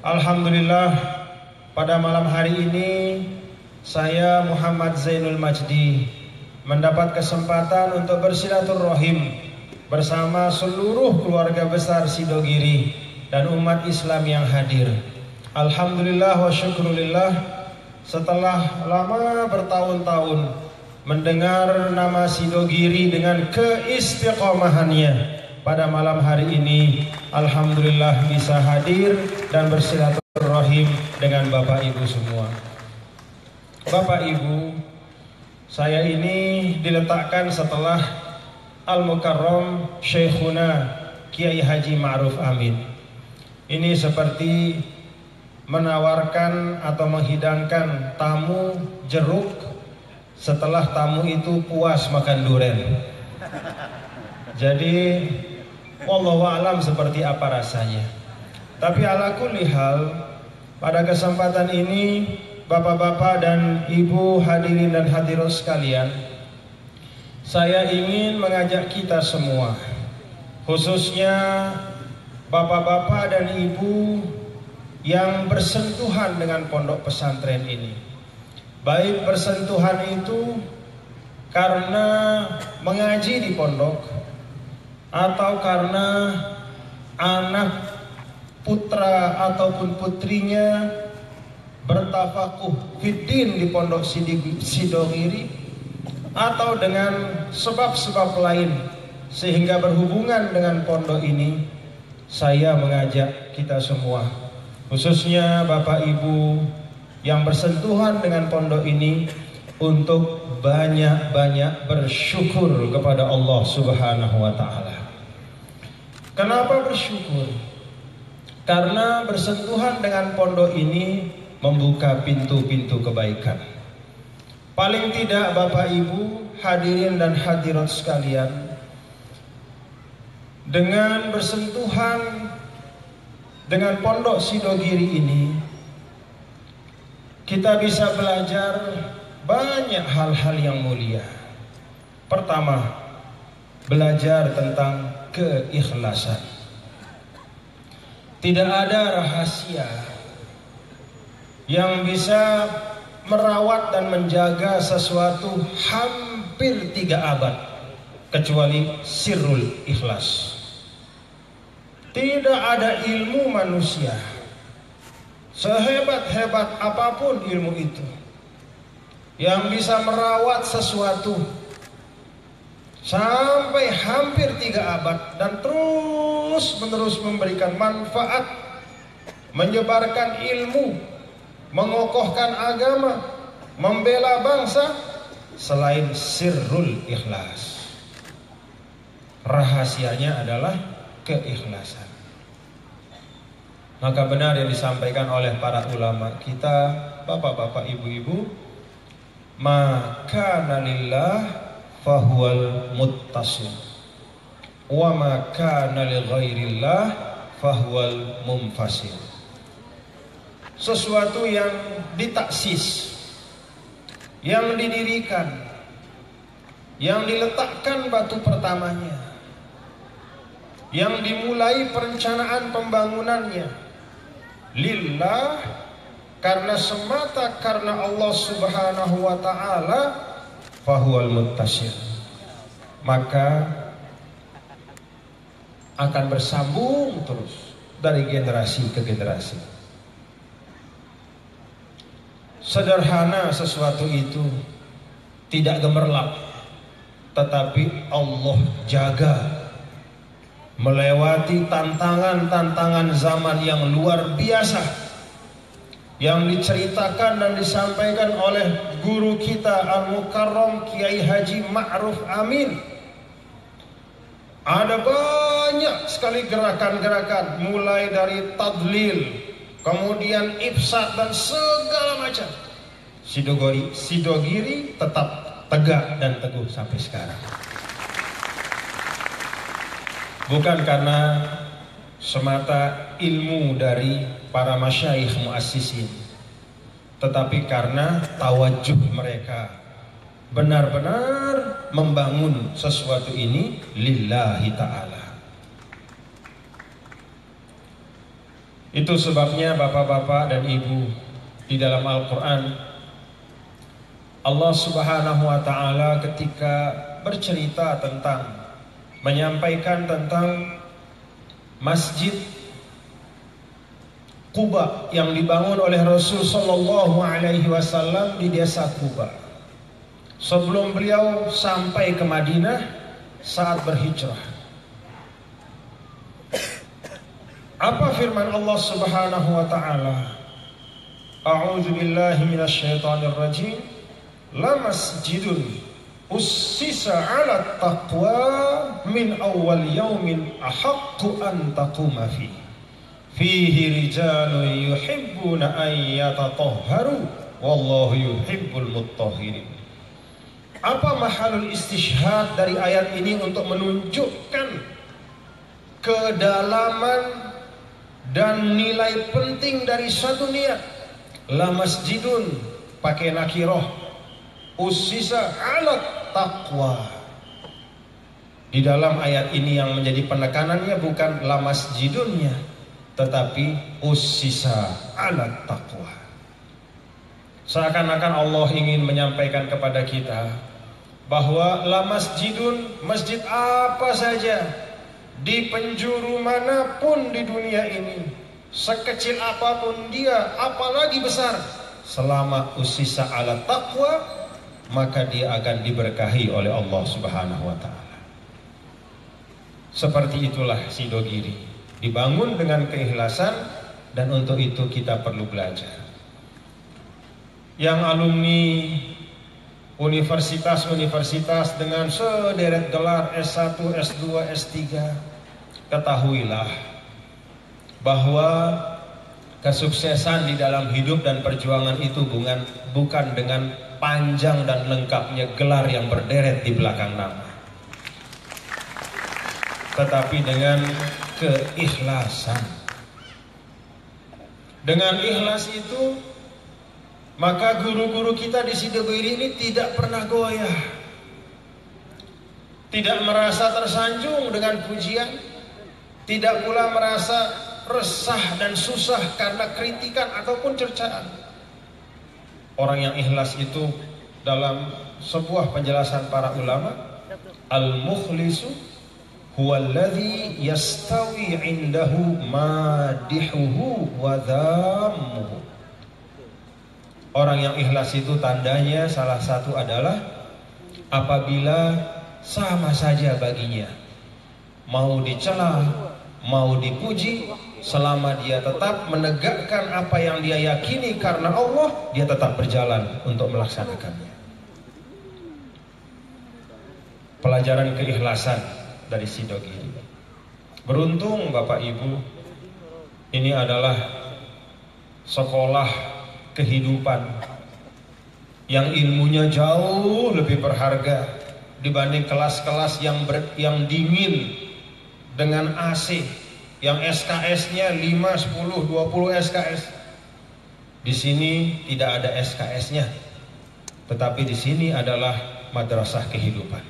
Alhamdulillah pada malam hari ini saya Muhammad Zainul Majdi mendapat kesempatan untuk bersilaturahim bersama seluruh keluarga besar Sidogiri dan umat Islam yang hadir. Alhamdulillah wa syukrulillah setelah lama bertahun-tahun mendengar nama Sidogiri dengan keistiqomahannya pada malam hari ini Alhamdulillah bisa hadir dan bersilaturahim dengan Bapak Ibu semua. Bapak Ibu saya ini diletakkan setelah Al-Mukarram Syekhuna Kiai Haji Ma'ruf Amin. Ini seperti menawarkan atau menghidangkan tamu jeruk setelah tamu itu puas makan durian. Jadi Wallahu alam seperti apa rasanya. Tapi ala kulli hal pada kesempatan ini Bapak-bapak dan Ibu hadirin dan hadirat sekalian Saya ingin mengajak kita semua Khususnya Bapak-bapak dan Ibu Yang bersentuhan dengan pondok pesantren ini Baik bersentuhan itu Karena mengaji di pondok atau karena anak putra ataupun putrinya bertafakuh fiddin di pondok Sidogiri atau dengan sebab-sebab lain sehingga berhubungan dengan pondok ini saya mengajak kita semua khususnya Bapak Ibu yang bersentuhan dengan pondok ini untuk banyak-banyak bersyukur kepada Allah Subhanahu wa taala. Kenapa bersyukur? Karena bersentuhan dengan pondok ini membuka pintu-pintu kebaikan. Paling tidak Bapak Ibu, hadirin dan hadirat sekalian, dengan bersentuhan dengan pondok Sidogiri ini, kita bisa belajar banyak hal-hal yang mulia. Pertama, belajar tentang keikhlasan. Tidak ada rahasia yang bisa merawat dan menjaga sesuatu hampir tiga abad kecuali sirrul ikhlas. Tidak ada ilmu manusia sehebat-hebat apa pun ilmu itu yang bisa merawat sesuatu sampai hampir tiga abad dan terus menerus memberikan manfaat menyebarkan ilmu mengokohkan agama membela bangsa selain sirrul ikhlas. Rahasianya adalah keikhlasan. Maka benar yang disampaikan oleh para ulama kita bapak-bapak ibu-ibu maka nalillah fahuwal muttasil. Wa ma kana li ghairillah fahuwal mumfasil sesuatu yang ditaksis yang didirikan yang diletakkan batu pertamanya yang dimulai perencanaan pembangunannya. Lillah karena semata karena Allah Subhanahu wa taala fahuwal muttasir maka akan bersambung terus dari generasi ke generasi. Sederhana sesuatu itu tidak gemerlap tetapi Allah jaga. Melewati tantangan-tantangan zaman yang luar biasa yang diceritakan dan disampaikan oleh guru kita Al-Mukarram Kiai Haji Ma'ruf Amin. Ada banyak sekali gerakan-gerakan mulai dari tadlil, kemudian ifsad dan segala macam. Sidogiri, Sidogiri tetap tegak dan teguh sampai sekarang. Bukan karena semata ilmu dari para masyaikh muassisin. Tetapi karena tawajuh mereka benar-benar membangun sesuatu ini lillahi ta'ala. Itu sebabnya bapak-bapak dan ibu di dalam Al-Quran Allah subhanahu wa ta'ala ketika bercerita tentang menyampaikan tentang masjid Kuba yang dibangun oleh Rasul Sallallahu Alaihi Wasallam di desa Kuba. Sebelum beliau sampai ke Madinah saat berhijrah. Apa firman Allah Subhanahu wa taala? A'udzu billahi minasyaitonir rajim. La masjidun ussisa 'ala taqwa min awwal yaumin ahaqqu an taquma fi. Fihi rijalun yuhibbuna an yatatahharu wallahu yuhibbul mutahhirin. Apa mahalul istishhad dari ayat ini untuk menunjukkan kedalaman dan nilai penting dari suatu niat? La masjidun pakai nakiroh. Usisa alat taqwa. Di dalam ayat ini yang menjadi penekanannya bukan la masjidunnya tetapi usisa alat taqwa. Seakan-akan Allah ingin menyampaikan kepada kita bahwa la masjidun masjid apa saja di penjuru mana pun di dunia ini sekecil apa pun dia apalagi besar selama usisa ala taqwa maka dia akan diberkahi oleh Allah Subhanahu wa taala. Seperti itulah Sidogiri dibangun dengan keikhlasan dan untuk itu kita perlu belajar. Yang alumni universitas-universitas dengan sederet gelar S1, S2, S3 ketahuilah bahwa kesuksesan di dalam hidup dan perjuangan itu bukan, bukan dengan panjang dan lengkapnya gelar yang berderet di belakang nama tetapi dengan keikhlasan dengan ikhlas itu maka guru-guru kita di Sidogiri ini tidak pernah goyah. Tidak merasa tersanjung dengan pujian. Tidak pula merasa resah dan susah karena kritikan ataupun cercaan. Orang yang ikhlas itu dalam sebuah penjelasan para ulama al-mukhlisu huwa alladhi yastawi indahu madihuhu wa dhammuhu. Orang yang ikhlas itu tandanya salah satu adalah apabila sama saja baginya. Mau dicela, mau dipuji selama dia tetap menegakkan apa yang dia yakini karena Allah, dia tetap berjalan untuk melaksanakannya. Pelajaran keikhlasan dari Sidogi. Beruntung Bapak Ibu, ini adalah sekolah kehidupan yang ilmunya jauh lebih berharga dibanding kelas-kelas yang ber, yang dingin dengan AC yang SKS-nya 5, 10, 20 SKS. Di sini tidak ada SKS-nya. Tetapi di sini adalah madrasah kehidupan.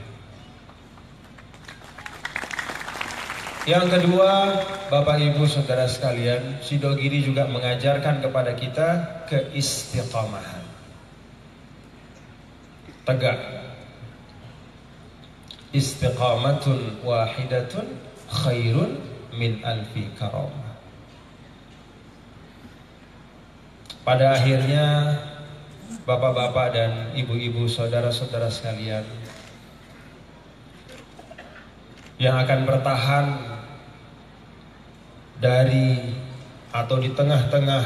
Yang kedua, Bapak Ibu Saudara sekalian, Sidogiri juga mengajarkan kepada kita keistiqomahan. Tegak. Istiqamatun wahidatun khairun min alfi karamah. Pada akhirnya Bapak-bapak dan ibu-ibu saudara-saudara sekalian yang akan bertahan dari atau di tengah-tengah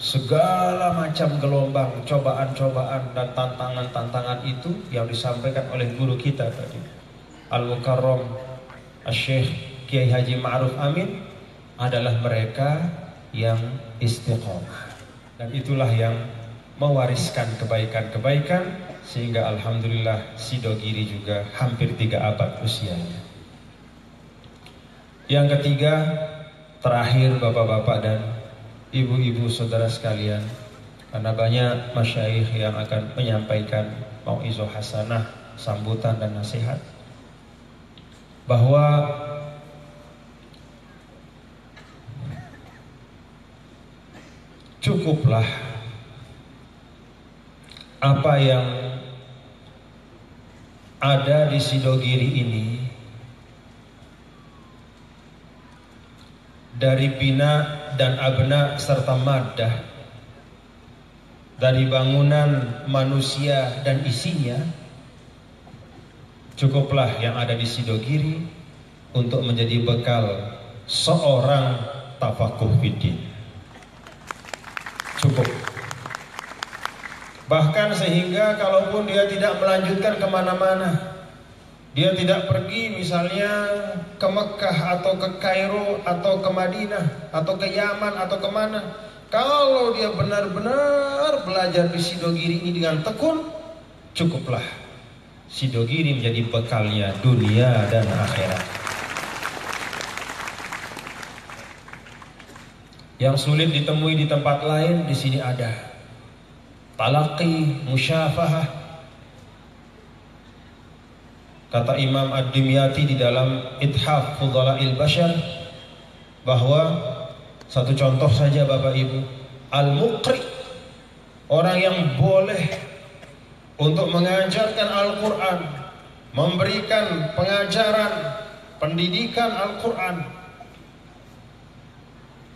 segala macam gelombang cobaan-cobaan dan tantangan-tantangan itu yang disampaikan oleh guru kita tadi. Al-Mukarram Syekh Kiai Haji Ma'ruf Amin adalah mereka yang istiqomah. Dan itulah yang mewariskan kebaikan-kebaikan sehingga Alhamdulillah Sidogiri juga hampir tiga abad usianya yang ketiga terakhir bapak-bapak dan ibu-ibu saudara sekalian karena banyak masyaikh yang akan menyampaikan mau'izoh hasanah sambutan dan nasihat bahwa cukuplah apa yang ada di Sidogiri ini dari bina dan abna serta maddah dari bangunan manusia dan isinya cukuplah yang ada di Sidogiri untuk menjadi bekal seorang tafakuh fiddin. Cukup. Bahkan sehingga kalaupun dia tidak melanjutkan ke mana-mana dia tidak pergi misalnya ke Mekah atau ke Kairo atau ke Madinah atau ke Yaman atau ke mana. Kalau dia benar-benar belajar di Sidogiri ini dengan tekun, cukuplah. Sidogiri menjadi bekalnya dunia dan akhirat. Yang sulit ditemui di tempat lain di sini ada. Talaqi, musyafahah, Kata Imam Ad-Dimyati di dalam Ithaf Fudhala'il Bashar bahwa satu contoh saja Bapak Ibu, al-muqri orang yang boleh untuk mengajarkan Al-Qur'an, memberikan pengajaran, pendidikan Al-Qur'an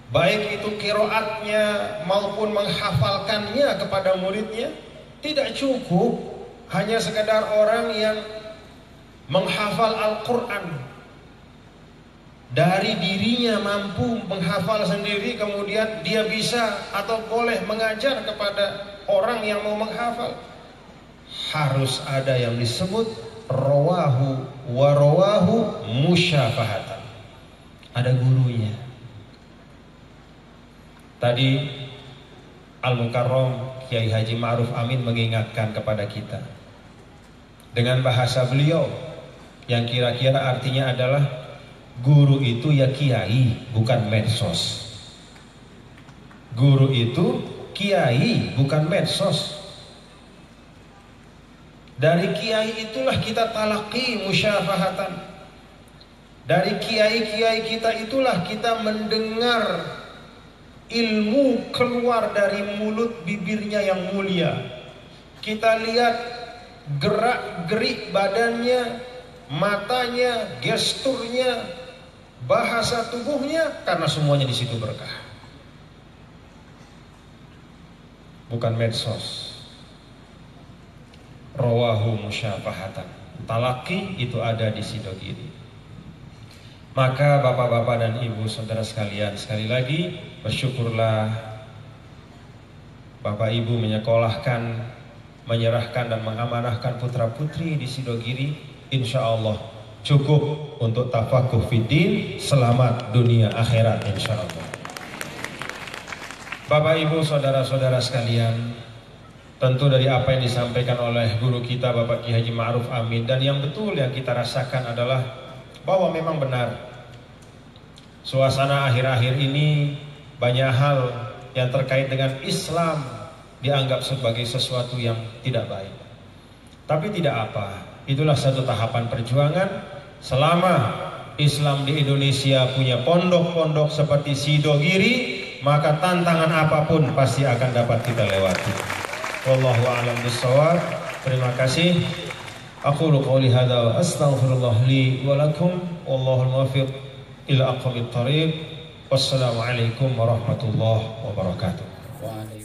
baik itu kiroatnya maupun menghafalkannya kepada muridnya tidak cukup hanya sekedar orang yang menghafal Al-Quran. Dari dirinya mampu menghafal sendiri kemudian dia bisa atau boleh mengajar kepada orang yang mau menghafal. Harus ada yang disebut rawahu warawahu musyafahatan. Ada gurunya. Tadi Al-Mukarram Kiai Haji Ma'ruf Amin mengingatkan kepada kita dengan bahasa beliau yang kira-kira artinya adalah guru itu ya kiai bukan medsos. Guru itu kiai bukan medsos. Dari kiai itulah kita talaki musyafahatan. Dari kiai-kiai kita itulah kita mendengar ilmu keluar dari mulut bibirnya yang mulia. Kita lihat gerak gerik badannya matanya, gesturnya, bahasa tubuhnya karena semuanya di situ berkah. Bukan medsos. Rawahu musyafahatan. Talaki itu ada di Sidogiri. Maka bapak-bapak dan ibu saudara sekalian sekali lagi bersyukurlah bapak ibu menyekolahkan, menyerahkan dan mengamanahkan putra putri di Sidogiri insya Allah cukup untuk tafakuh fiddin selamat dunia akhirat insya Allah Bapak ibu saudara-saudara sekalian tentu dari apa yang disampaikan oleh guru kita Bapak Ki Haji Ma'ruf Amin dan yang betul yang kita rasakan adalah bahwa memang benar suasana akhir-akhir ini banyak hal yang terkait dengan Islam dianggap sebagai sesuatu yang tidak baik. Tapi tidak apa Itulah satu tahapan perjuangan selama Islam di Indonesia punya pondok-pondok seperti Sidogiri, maka tantangan apa pun pasti akan dapat kita lewati. Wallahu a'lam bishawab. Terima kasih. Aku qouli hadza wa astaghfirullah li wa lakum wallahu muwaffiq ila aqwamit thariq. Wassalamualaikum warahmatullahi wabarakatuh.